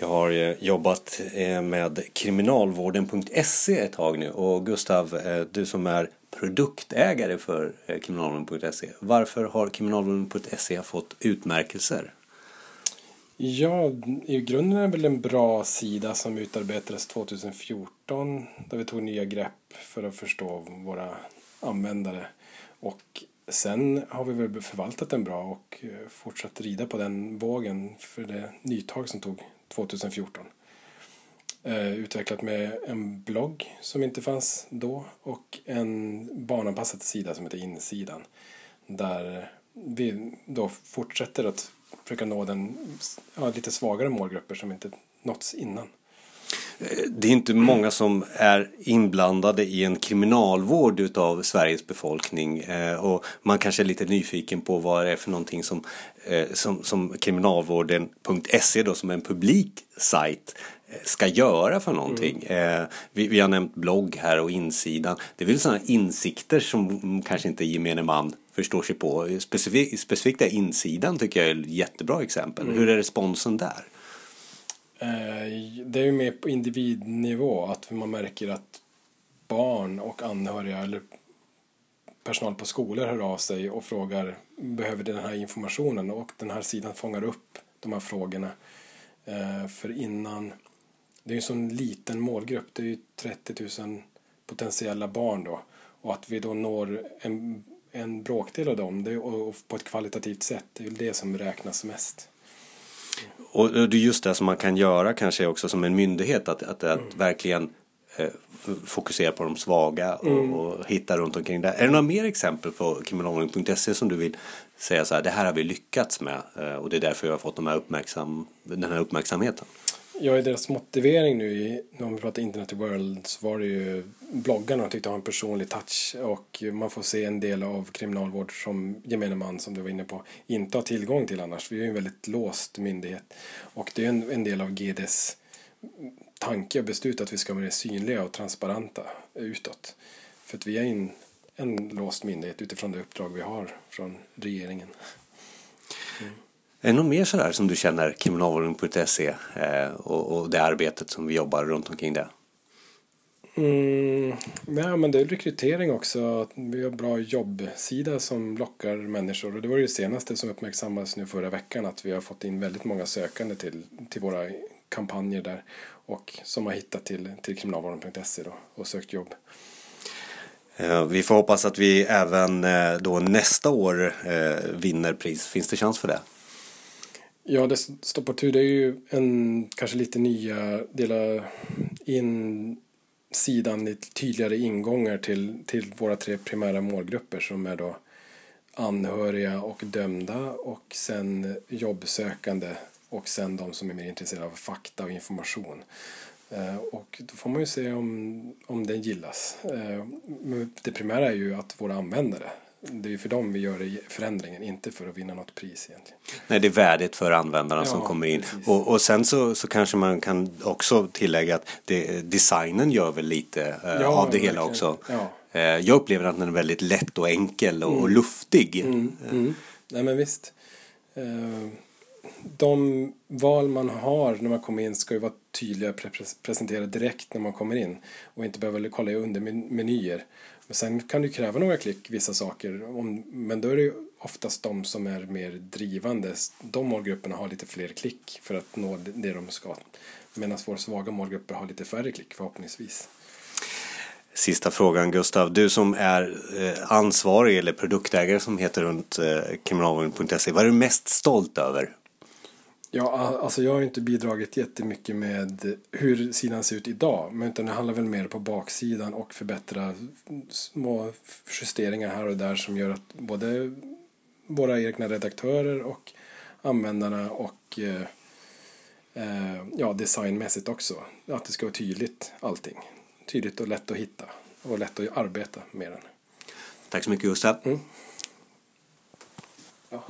Jag har eh, jobbat eh, med kriminalvården.se ett tag nu och Gustav, eh, du som är produktägare för kriminalvården.se. Varför har kriminalvården.se fått utmärkelser? Ja, i grunden är det väl en bra sida som utarbetades 2014 där vi tog nya grepp för att förstå våra användare. Och sen har vi väl förvaltat den bra och fortsatt rida på den vågen för det nytag som tog 2014. Eh, utvecklat med en blogg som inte fanns då och en barnanpassad sida som heter Insidan. Där vi då fortsätter att försöka nå den ja, lite svagare målgrupper som inte nåtts innan. Det är inte många som är inblandade i en kriminalvård utav Sveriges befolkning eh, och man kanske är lite nyfiken på vad det är för någonting som, eh, som, som kriminalvården.se då som är en publik sajt eh, ska göra för någonting. Mm. Vi, vi, har nämnt blogg här och insidan. Det är väl sådana insikter som kanske inte gemene man förstår sig på. Specifikt, specifikt är insidan tycker jag är ett jättebra exempel. Mm. Hur är responsen där? Eh, det är ju mer på individnivå att man märker att barn och anhöriga eller personal på skolor hör av sig och frågar behöver den här informationen och den här sidan fångar upp de här frågorna. Eh, för innan, det är ju en sån liten målgrupp, det är ju 30 000 potentiella barn då och att vi då når en, en bråkdel av dem det, och på ett kvalitativt sätt, det är ju det som räknas mest. Och det är just det som man kan göra kanske också som en myndighet att, att, att mm. verkligen eh, fokusera på de svaga och, mm. och, hitta runt omkring det. Är det några mer exempel på kriminalvården.se som du vill säga så här, det här har vi lyckats med eh, och det är därför jag har fått de här uppmärksam, den här uppmärksamheten? Ja, i deras motivering nu i, när vi pratar Internet World så var det ju bloggarna tyckte ha en personlig touch och man får se en del av kriminalvård som gemene man som du var inne på inte har tillgång till annars. Vi är ju en väldigt låst myndighet och det är en, en del av GDs tanke och beslut att vi ska vara synliga och transparenta utåt. För att vi är en, en låst myndighet utifrån det uppdrag vi har från regeringen. Mm. Är det något mer sådär som du känner kriminalvården.se eh, och, och det arbetet som vi jobbar runt omkring det? Mm, ja, men det är rekrytering också. Vi har bra jobbsida som lockar människor. Och det var det senaste som uppmärksammades nu förra veckan att vi har fått in väldigt många sökande till, till våra kampanjer där och som har hittat till, till kriminalvården.se och sökt jobb. Eh, vi får hoppas att vi även eh, då nästa år vinner pris. Finns det chans för det? Ja, det står på tur. Det är ju en kanske lite nya dela in sidan i tydligare ingångar till, till våra tre primära målgrupper som är då anhöriga och dömda och sen jobbsökande och sen de som är mer intresserade av fakta och information. Eh, och då får man ju se om, om den gillas. Eh, men det primära är ju att våra användare det är för dem vi gör förändringen, inte för att vinna något pris egentligen. Nej, det är värdet för användarna ja, som kommer in. Och, och sen så, så kanske man kan också tillägga att det, designen gör väl lite eh, ja, av det hela också. Ja. Eh, jag upplever att den är väldigt lätt och enkel och, mm. och luftig. Mm, mm. Nej men visst. Eh, de val man har när man kommer in ska ju vara tydliga presenterade direkt när man kommer in och inte behöva kolla i undermenyer. Men sen kan du kräva några klick, vissa saker. men då är det oftast de som är mer drivande. De målgrupperna har lite fler klick för att nå det de ska. Medan våra svaga målgrupper har lite färre klick förhoppningsvis. Sista frågan Gustav. Du som är eh, ansvarig eller produktägare som heter runt eh, kriminalvården.se. Vad är du mest stolt över? Ja, alltså jag har inte bidragit jättemycket med hur sidan ser ut idag. Men utan det handlar väl mer på baksidan och förbättra små justeringar här och där som gör att både våra egna redaktörer och användarna och eh, eh, ja, designmässigt också. Att det ska vara tydligt allting. Tydligt och lätt att hitta och lätt att arbeta med den. Tack så mycket Gustav. Mm. Ja.